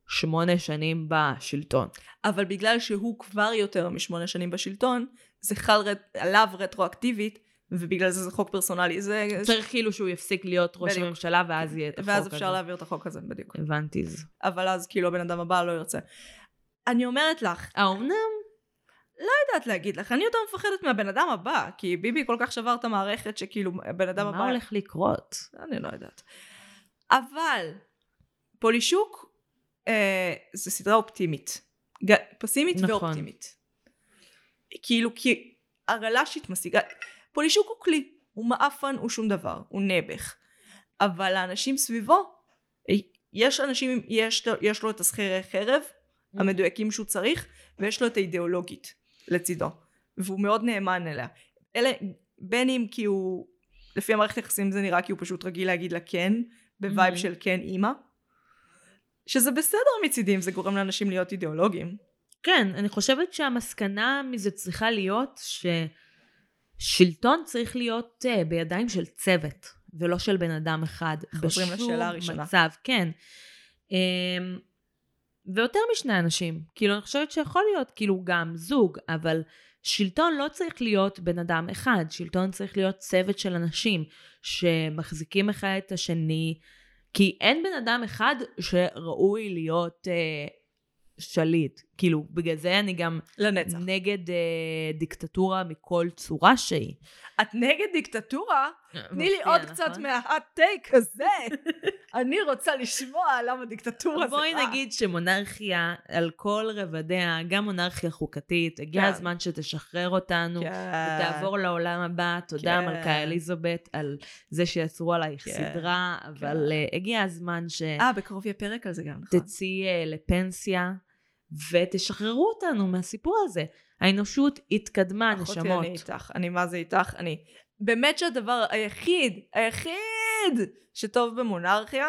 משמונה שנים בשלטון. אבל בגלל שהוא כבר יותר משמונה שנים בשלטון, זה חל רד... עליו רטרואקטיבית, ובגלל זה זה חוק פרסונלי. זה... צריך כאילו שהוא יפסיק להיות ראש בדיוק. הממשלה, ואז יהיה את החוק ואז הזה. אפשר להעביר את החוק הזה, בדיוק. הבנתי זה. אבל אז כאילו הבן אדם הבא לא ירצה. אני אומרת לך, האומנם? לא יודעת להגיד לך, אני יותר מפחדת מהבן אדם הבא, כי ביבי כל כך שבר את המערכת שכאילו הבן אדם הבא... מה הולך לקרות? אני לא יודעת. אבל פולישוק אה, זו סדרה אופטימית. ג- פסימית נכון. ואופטימית. כאילו כי הרל"שית משיגה... פולישוק הוא כלי, הוא מעפן, הוא שום דבר, הוא נעבך. אבל האנשים סביבו, אה, יש אנשים, יש, יש לו את השכירי חרב המדויקים שהוא צריך, ויש לו את האידיאולוגית לצידו. והוא מאוד נאמן אליה. אלה, בין אם כי הוא, לפי המערכת יחסים זה נראה כי הוא פשוט רגיל להגיד לה כן, ב vibe Mhm. של כן אימא. שזה בסדר מצידי אם זה גורם לאנשים להיות אידיאולוגיים. כן, אני חושבת שהמסקנה מזה צריכה להיות ששלטון צריך להיות uh, בידיים של צוות, ולא של בן אדם אחד. חוזרים בשום לשאלה הראשונה. מצב, כן. Um, ויותר משני אנשים. כאילו, אני חושבת שיכול להיות כאילו גם זוג, אבל שלטון לא צריך להיות בן אדם אחד, שלטון צריך להיות צוות של אנשים שמחזיקים אחד את השני, כי אין בן אדם אחד שראוי להיות אה, שליט. כאילו, בגלל זה אני גם לנצח. נגד אה, דיקטטורה מכל צורה שהיא. את נגד דיקטטורה? תני לי עוד נכון? קצת מההאט טייק הזה. אני רוצה לשמוע למה דיקטטורה זה רע. בואי נגיד שמונרכיה על כל רבדיה, גם מונרכיה חוקתית, הגיע כן. הזמן שתשחרר אותנו. כן. ותעבור לעולם הבא, תודה כן. מלכה אליזבת על זה שיצרו עלייך כן. סדרה, אבל אה, הגיע הזמן אה, בקרוב יהיה פרק על זה גם, נכון? שתצאי אה, לפנסיה ותשחררו אותנו מהסיפור הזה. האנושות התקדמה, אחותי, נשמות. אני איתך, אני מה זה איתך, אני... באמת שהדבר היחיד, היחיד שטוב במונרכיה,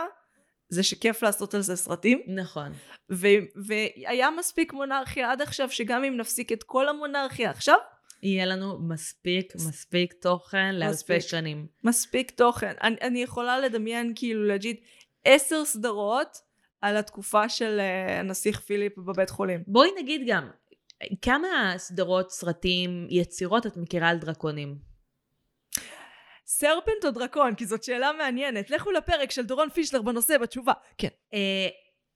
זה שכיף לעשות על זה סרטים, נכון. ו- והיה מספיק מונרכיה עד עכשיו, שגם אם נפסיק את כל המונרכיה עכשיו, יהיה לנו מספיק, מספיק תוכן לאלפי. שנים. מספיק תוכן. אני, אני יכולה לדמיין כאילו להגיד עשר סדרות על התקופה של uh, הנסיך פיליפ בבית חולים. בואי נגיד גם, כמה סדרות, סרטים, יצירות את מכירה על דרקונים? סרפנט או דרקון? כי זאת שאלה מעניינת. לכו לפרק של דורון פישלר בנושא בתשובה. כן. אה,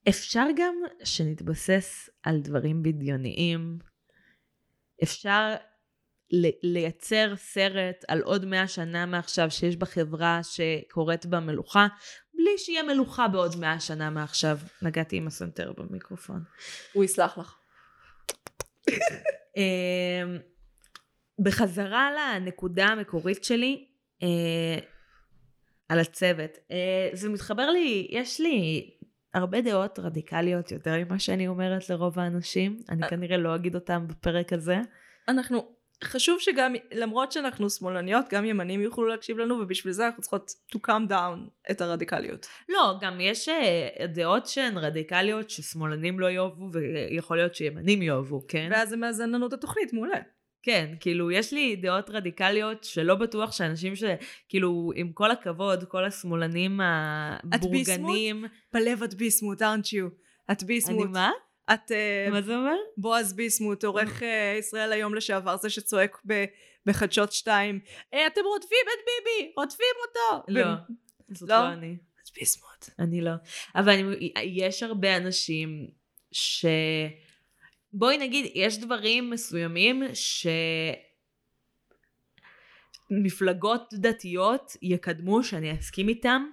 אפשר גם שנתבסס על דברים בדיוניים. אפשר לייצר סרט על עוד מאה שנה מעכשיו שיש בחברה שקורית בה מלוכה, בלי שיהיה מלוכה בעוד מאה שנה מעכשיו. נגעתי עם הסנטר במיקרופון. הוא יסלח לך. אה, בחזרה לנקודה המקורית שלי, אה, על הצוות. אה, זה מתחבר לי, יש לי הרבה דעות רדיקליות יותר ממה שאני אומרת לרוב האנשים. אני כנראה לא אגיד אותם בפרק הזה. אנחנו, חשוב שגם, למרות שאנחנו שמאלניות, גם ימנים יוכלו להקשיב לנו, ובשביל זה אנחנו צריכות to calm down את הרדיקליות. לא, גם יש אה, דעות שהן רדיקליות ששמאלנים לא יאהבו, ויכול להיות שימנים יאהבו, כן? ואז זה מאזן לנו את התוכנית, מעולה. כן, כאילו, יש לי דעות רדיקליות שלא בטוח שאנשים ש... כאילו, עם כל הכבוד, כל השמאלנים הבורגנים... בלב את ביסמוט, aren't you? את אני ביסמוט. מה? את אה, מה זה אומר? בועז ביסמוט, עורך אה, ישראל היום לשעבר, זה שצועק בחדשות שתיים, "אה, אתם רודפים את ביבי, רודפים אותו. לא, זאת לא? לא אני. את ביסמוט. אני לא. אבל אני, יש הרבה אנשים ש... בואי נגיד, יש דברים מסוימים ש... מפלגות דתיות יקדמו שאני אסכים איתם,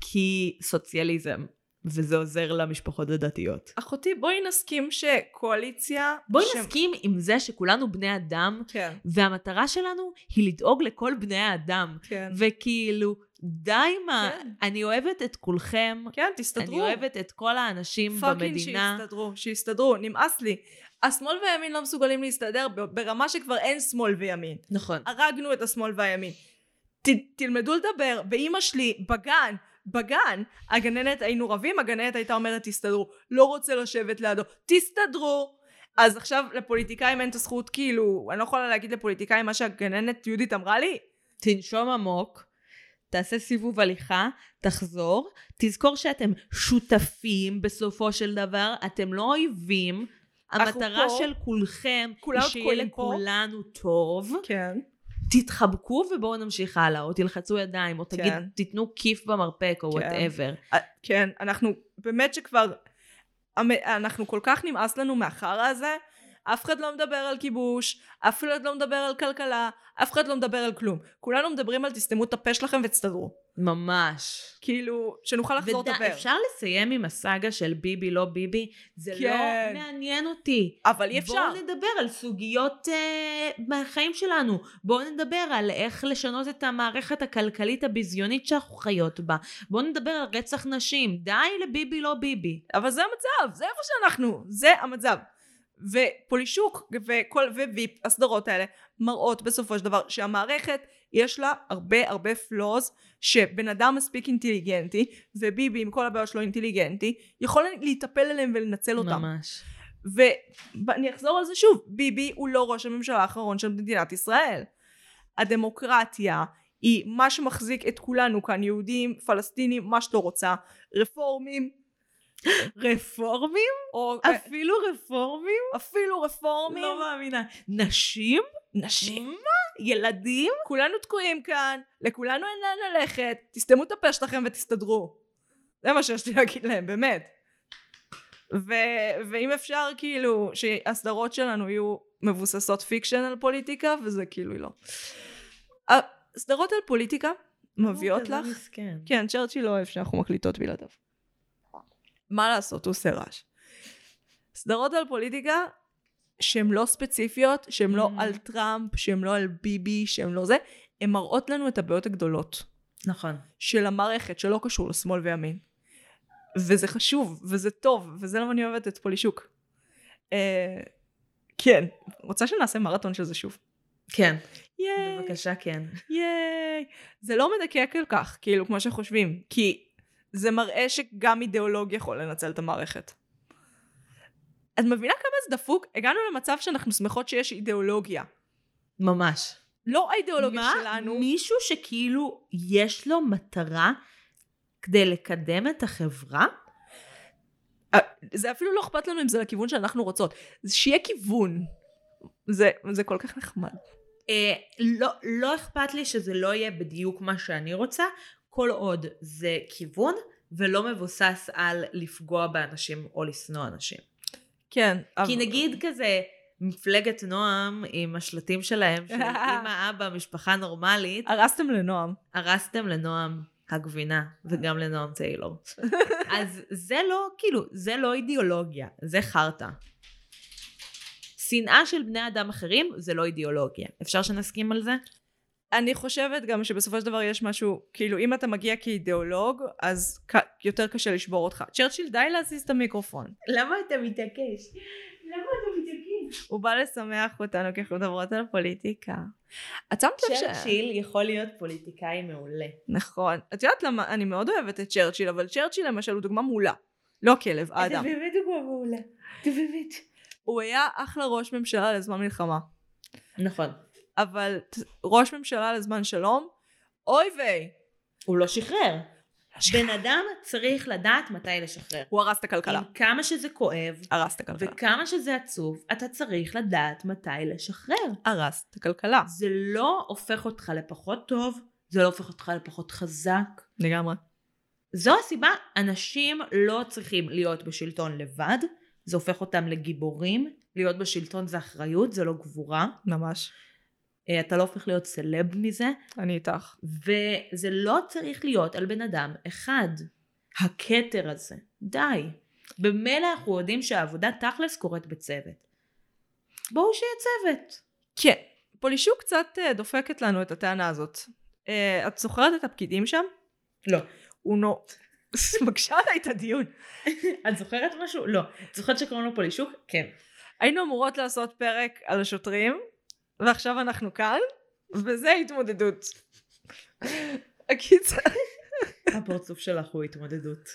כי סוציאליזם, וזה עוזר למשפחות הדתיות. אחותי, בואי נסכים שקואליציה... בואי ש- נסכים עם זה שכולנו בני אדם, כן, והמטרה שלנו היא לדאוג לכל בני האדם. כן. וכאילו, די מה... כן. אני אוהבת את כולכם, כן, תסתדרו. אני אוהבת את כל האנשים fucking במדינה. שיסתדרו, שיסתדרו, נמאס לי. השמאל והימין לא מסוגלים להסתדר ברמה שכבר אין שמאל וימין. נכון. הרגנו את השמאל והימין. ת, תלמדו לדבר, ואימא שלי בגן, בגן, הגננת היינו רבים, הגננת הייתה אומרת תסתדרו, לא רוצה לשבת לידו, תסתדרו. אז עכשיו לפוליטיקאים אין את הזכות, כאילו, אני לא יכולה להגיד לפוליטיקאים מה שהגננת יהודית אמרה לי? תנשום עמוק, תעשה סיבוב הליכה, תחזור, תזכור שאתם שותפים בסופו של דבר, אתם לא אויבים. המטרה פה, של כולכם היא שיהיה. לכולנו טוב. כן. תתחבקו ובואו נמשיך הלאה, או תלחצו ידיים, או תגיד, כן. תיתנו כיף במרפק, או כן. whatever. אה, כן, אנחנו באמת שכבר, אנחנו כל כך נמאס לנו מהחרא הזה, אף אחד לא מדבר על כיבוש, אף אחד לא מדבר על כלכלה, אף אחד לא מדבר על כלום. כולנו מדברים על תסתמו את הפה שלכם ותסתדרו. ממש. כאילו, שנוכל לחזור ודה- לדבר. אפשר לסיים עם הסאגה של ביבי לא ביבי? זה כן. לא מעניין אותי. אבל אי אפשר. בואו נדבר על סוגיות אה, מהחיים שלנו. בואו נדבר על איך לשנות את המערכת הכלכלית הביזיונית שאנחנו חיות בה. בואו נדבר על רצח נשים. די לביבי לא ביבי. אבל זה המצב, זה איפה שאנחנו, זה המצב. ופולישוק וכל וויפ, הסדרות האלה, מראות בסופו של דבר שהמערכת יש לה הרבה הרבה פלוז שבן אדם מספיק אינטליגנטי וביבי עם כל הבעיות שלו אינטליגנטי יכול להיטפל אליהם ולנצל אותם. ממש. ואני אחזור על זה שוב, ביבי הוא לא ראש הממשלה האחרון של מדינת ישראל. הדמוקרטיה היא מה שמחזיק את כולנו כאן, יהודים, פלסטינים, מה שאת לא רוצה, רפורמים, רפורמים? או אפילו רפורמים? אפילו רפורמים, לא מאמינה. נשים? נשים, ילדים? כולנו תקועים כאן, לכולנו אין לאן ללכת, תסתמו את הפה שלכם ותסתדרו. זה מה שיש לי להגיד להם, באמת. ו- ואם אפשר כאילו שהסדרות שלנו יהיו מבוססות fiction על פוליטיקה, וזה כאילו לא. הסדרות על פוליטיקה מביאות כזה לך, מסכן. כן, צ'רצ'יל לא אוהב שאנחנו מקליטות בלעדיו. מה לעשות, הוא עושה רעש. סדרות על פוליטיקה שהן לא ספציפיות, שהן לא Mm. על טראמפ, שהן לא על ביבי, שהן לא זה, הן מראות לנו את הבעיות הגדולות נכון. של המערכת שלא קשור לשמאל וימין. וזה חשוב, וזה טוב, וזה למה אני אוהבת את פולישוק. אה, כן, רוצה שנעשה מרתון של זה שוב. כן. ייי, בבקשה, כן. ייי. זה לא מדכא כל כך, כאילו, כמו שחושבים, כי זה מראה שגם אידיאולוג יכול לנצל את המערכת. את מבינה כמה זה דפוק? הגענו למצב שאנחנו שמחות שיש אידיאולוגיה. ממש. לא האידיאולוגיה מה? שלנו. מישהו שכאילו יש לו מטרה כדי לקדם את החברה? אה, זה אפילו לא אכפת לנו אם זה לכיוון שאנחנו רוצות. שיהיה כיוון. זה, זה כל כך נחמד. אה, לא, לא אכפת לי שזה לא יהיה בדיוק מה שאני רוצה, כל עוד זה כיוון ולא מבוסס על לפגוע באנשים או לשנוא אנשים. כן. כי נגיד כזה מפלגת נועם עם השלטים שלהם של אמא אבא משפחה נורמלית, הרסתם לנועם. הרסתם לנועם הגבינה וגם לנועם טיילור. אז זה לא, כאילו, זה לא אידיאולוגיה, זה חרטא. שנאה של בני אדם אחרים זה לא אידיאולוגיה. אפשר שנסכים על זה? אני חושבת גם שבסופו של דבר יש משהו, כאילו אם אתה מגיע כאידיאולוג, אז יותר קשה לשבור אותך. צ'רצ'יל, די להזיז את המיקרופון. למה אתה מתעקש? למה אתה מתעקש? הוא בא לשמח אותנו אנחנו מדברות על פוליטיקה. את שמת לב ש... צ'רצ'יל יכול להיות פוליטיקאי מעולה. נכון. את יודעת למה, אני מאוד אוהבת את צ'רצ'יל, אבל צ'רצ'יל למשל הוא דוגמה מעולה. לא הכלב, האדם. באמת דוגמה מעולה. אתה באמת. הוא היה אחלה ראש ממשלה לזמן מלחמה. נכון. אבל ראש ממשלה לזמן שלום, אוי ויי. הוא לא שחרר. בן אדם צריך לדעת מתי לשחרר. הוא הרס את הכלכלה. עם כמה שזה כואב, הרס את הכלכלה. וכמה שזה עצוב, אתה צריך לדעת מתי לשחרר. הרס את הכלכלה. זה לא הופך אותך לפחות טוב, זה לא הופך אותך לפחות חזק. לגמרי. זו הסיבה, אנשים לא צריכים להיות בשלטון לבד, זה הופך אותם לגיבורים. להיות בשלטון זה אחריות, זה לא גבורה. ממש. אה, אתה לא הופך להיות סלב מזה, אני איתך. וזה לא צריך להיות על בן אדם אחד. הכתר הזה. די. במילא אנחנו יודעים שהעבודה תכלס קורית בצוות. בואו שיהיה צוות. כן. פולישוק קצת אה, דופקת לנו את הטענה הזאת. אה, את זוכרת את הפקידים שם? לא. הוא נו... מקשה עליי את הדיון. את זוכרת משהו? לא. את זוכרת שקוראים לו פולישוק? כן. היינו אמורות לעשות פרק על השוטרים, ועכשיו אנחנו כאן, וזה התמודדות. הקיצר. הפרצוף שלך הוא התמודדות.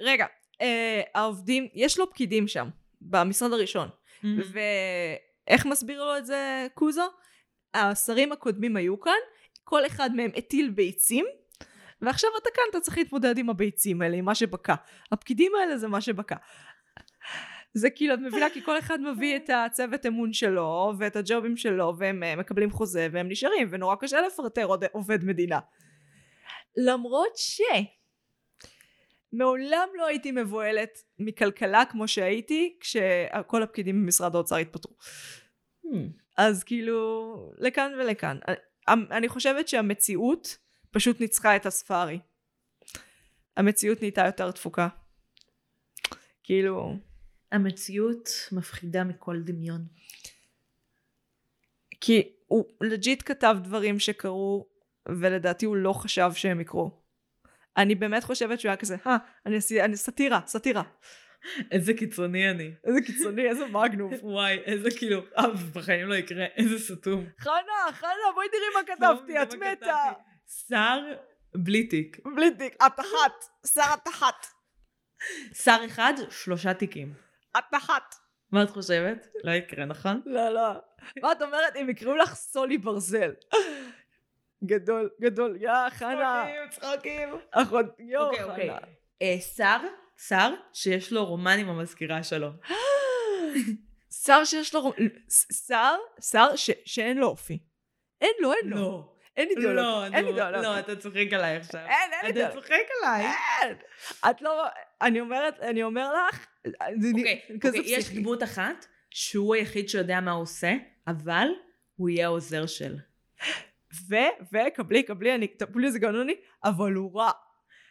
רגע, אה, העובדים, יש לו פקידים שם, במשרד הראשון. ואיך מסביר לו את זה קוזו? השרים הקודמים היו כאן, כל אחד מהם הטיל ביצים, ועכשיו אתה כאן, אתה צריך להתמודד עם הביצים האלה, עם מה שבקע. הפקידים האלה זה מה שבקע. זה כאילו, את מבינה, כי כל אחד מביא את הצוות אמון שלו, ואת הג'ובים שלו, והם אה, מקבלים חוזה, והם נשארים, ונורא קשה לפטר עוד עובד מדינה. למרות ש... מעולם לא הייתי מבוהלת מכלכלה כמו שהייתי כשכל הפקידים במשרד האוצר התפטרו. Hmm. אז כאילו, לכאן ולכאן. אני- אני חושבת שהמציאות פשוט ניצחה את הספארי. המציאות נהייתה יותר תפוקה. כאילו, המציאות מפחידה מכל דמיון. כי הוא לג'יט כתב דברים שקרו, ולדעתי הוא לא חשב שהם יקרו. אני באמת חושבת שהוא היה כזה, אה, אני, אני סאטירה, סאטירה. איזה קיצוני אני. איזה קיצוני, איזה מגנוב. וואי, איזה כאילו, אה, בחיים לא יקרה, איזה סתום. חנה, חנה, בואי תראי מה כתבתי, את מתה. שר בלי תיק. בלי תיק, את אחת, שר את אחת, שר אחד, שלושה תיקים. את אחת. מה את חושבת? לא יקרה, נכון? לא, לא. מה את אומרת? אם יקראו לך סולי ברזל. גדול, גדול, יא חנה. צחוקים. אחות, יואו, אוקיי, אוקיי. חנה. אה, שר, שר שיש לו רומן עם המזכירה שלו. שר שיש לו... רומ- ס- שר, שר שאין לו אופי. אין לו, אין לו. לא. אין לא, אידיאולוגיה. אין נו, אידיאולוגיה. לא, אתה צוחק עליי עכשיו. אין, אין אתה אידיאולוגיה. צוחק עליי. אין. את לא... אני אומרת, אני אומר לך... זה אוקיי, אוקיי, יש. דמות אחת שהוא היחיד שיודע מה הוא עושה, אבל הוא יהיה העוזר של. ו, וקבלי, קבלי, אני, תפולי זה גנוני, אבל הוא רע.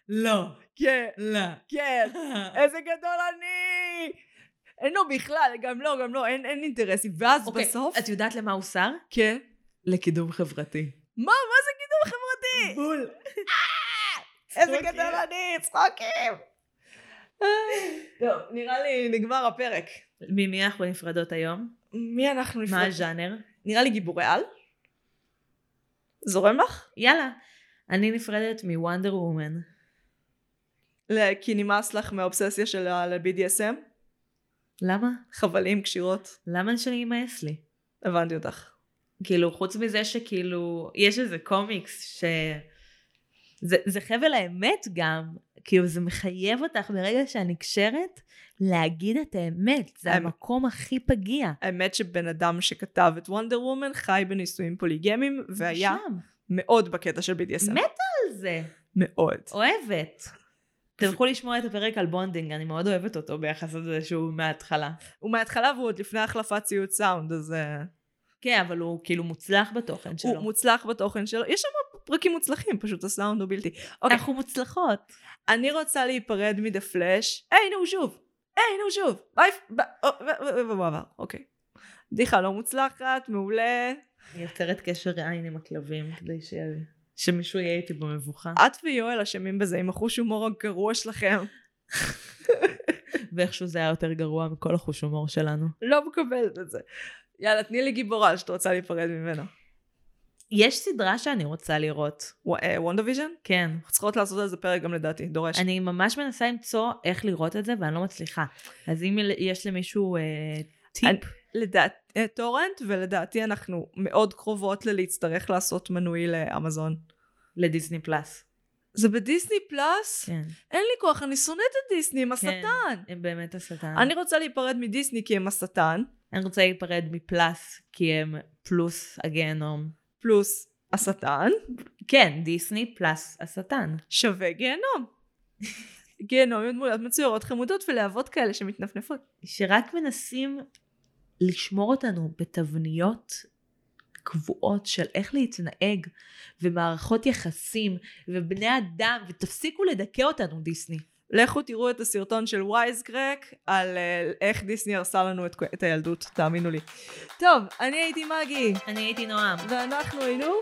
לא. כן, לא. כן. איזה גדול אני! אין לו בכלל, גם לא, גם לא, אין, אין אינטרסים. ואז אוקיי, בסוף... את יודעת למה הוא שר? כן. לקידום חברתי. מה, מה זה קידום חברתי? בול. איזה. גדול אני, צחוקים. טוב, נראה לי נגמר הפרק. ממי אנחנו נפרדות היום? מי אנחנו מה נפרד? הז'אנר? נראה לי גיבורי על. זורם לך? יאללה. אני נפרדת מוונדר וומן. כי נמאס לך מהאובססיה של ה-BDSM? למה? חבלים, קשירות. למה שאני יימאס לי? הבנתי אותך. כאילו, חוץ מזה שכאילו, יש איזה קומיקס ש... זה, זה חבל האמת גם, כאילו זה מחייב אותך ברגע שאני נקשרת להגיד את האמת, זה האמת. המקום הכי פגיע. האמת שבן אדם שכתב את Wonder Woman חי בנישואים פוליגמיים והיה שם. מאוד בקטע של BDSM. מתה על זה. מאוד. אוהבת. תלכו לשמוע את הפרק על Bonding, אני מאוד אוהבת אותו ביחס לזה שהוא מההתחלה. הוא מההתחלה והוא עוד לפני החלפת ציוד סאונד, אז אה, כן, אבל הוא כאילו מוצלח בתוכן שלו. הוא מוצלח בתוכן שלו. יש שם פרקים מוצלחים, פשוט הסאונד הוא בלתי. אוקיי, אנחנו מוצלחות. אני רוצה להיפרד מ The Flash. היי, נו, שוב. היי, נו, שוב. ביי, ביי, או, ו- ו- ו- ועבר, אוקיי. בדיחה לא מוצלחת, מעולה. אני יוצרת קשר עין עם הכלבים כדי ש... שמישהו יהיה איתי במבוכה. את ויואל אשמים בזה עם החוש הומור הגרוע שלכם. ואיכשהו זה היה יותר גרוע מכל החוש הומור שלנו. לא מקבלת את זה. יאללה, תני לי גיבורה שאת רוצה להיפרד ממנה. יש סדרה שאני רוצה לראות. WandaVision? כן. צריכות לעשות על זה פרק גם לדעתי, דורש. אני ממש מנסה למצוא איך לראות את זה ואני לא מצליחה. אז אם יש למישהו אה, טיפ, אני- לדעת, אה, טורנט, ולדעתי אנחנו מאוד קרובות ללהצטרך לעשות מנוי לאמזון. לדיסני פלאס. זה בדיסני פלאס? כן. אין לי כוח, אני שונאת את דיסני, הם השטן. הם באמת השטן. אני רוצה להיפרד מדיסני כי הם השטן, אני רוצה להיפרד מפלאס כי הם פלוס הגיהנום. פלוס השטן, כן, דיסני פלאס השטן. שווה גיהנום. גיהנום עם דמויות מצוירות חמודות ולהבות כאלה שמתנפנפות. שרק מנסים לשמור אותנו בתבניות קבועות של איך להתנהג ומערכות יחסים ובני אדם ותפסיקו לדכא אותנו דיסני. לכו תראו את הסרטון של וייזקרק על אה, איך דיסני הרסה לנו את, את הילדות, תאמינו לי. טוב, אני הייתי מגי, אני הייתי נועם. ואנחנו היינו...